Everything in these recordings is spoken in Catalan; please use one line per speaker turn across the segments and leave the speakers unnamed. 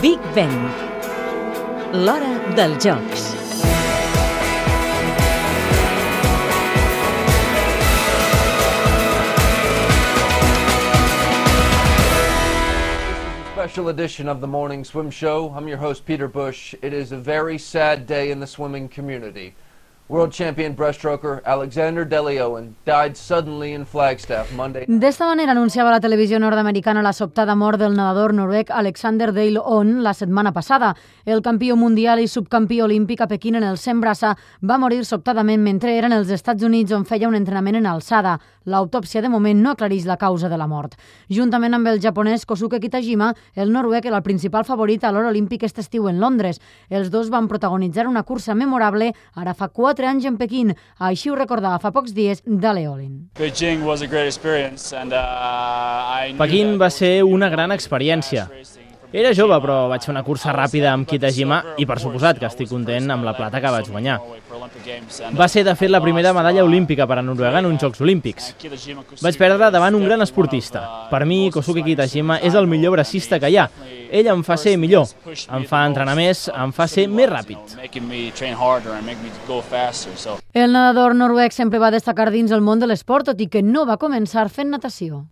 Big Ben. L'hora dels jocs.
special edition of the Morning Swim Show. I'm your host, Peter Bush. It is a very sad day in the swimming community. World champion breaststroker Alexander Delioen died suddenly in Flagstaff Monday.
D'esta manera anunciava la televisió nord-americana la sobtada mort del nedador noruec Alexander Dale On la setmana passada. El campió mundial i subcampió olímpic a Pequín en el 100 braça va morir sobtadament mentre era en els Estats Units on feia un entrenament en alçada. L'autòpsia de moment no aclareix la causa de la mort. Juntament amb el japonès Kosuke Kitajima, el noruec era el principal favorit a l'or olímpic aquest estiu en Londres. Els dos van protagonitzar una cursa memorable ara fa 4 anys en Pequín. Així ho recordava fa pocs dies Dale Olin.
Beijing was a great experience and uh,
Pequín va ser una gran experiència. Era jove, però vaig fer una cursa ràpida amb Kitajima i, per suposat, que estic content amb la plata que vaig guanyar. Va ser, de fet, la primera medalla olímpica per a Noruega en uns Jocs Olímpics. Vaig perdre davant un gran esportista. Per mi, Kosuke Kitajima és el millor bracista que hi ha. Ell em fa ser millor, em fa entrenar més, em fa ser més ràpid.
El nedador noruec sempre va destacar dins el món de l'esport, tot i que no va començar fent natació.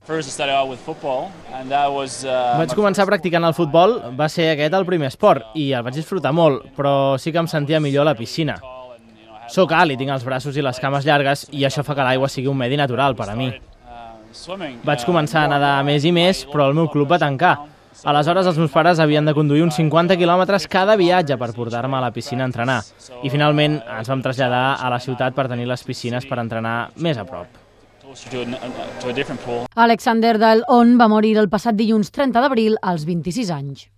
uh,
Vaig començar practicant el futbol, va ser aquest el primer esport, i el vaig disfrutar molt, però sí que em sentia millor a la piscina. Soc alt i tinc els braços i les cames llargues, i això fa que l'aigua sigui un medi natural per a mi.
uh.
Vaig
uh,
començar a nedar més i més, però el meu club va tancar. Aleshores, els meus pares havien de conduir uns 50 quilòmetres cada viatge per portar-me a la piscina a entrenar. I finalment ens vam traslladar a la ciutat per tenir les piscines per entrenar més a prop.
Alexander Dale On va morir el passat dilluns 30 d'abril als 26 anys.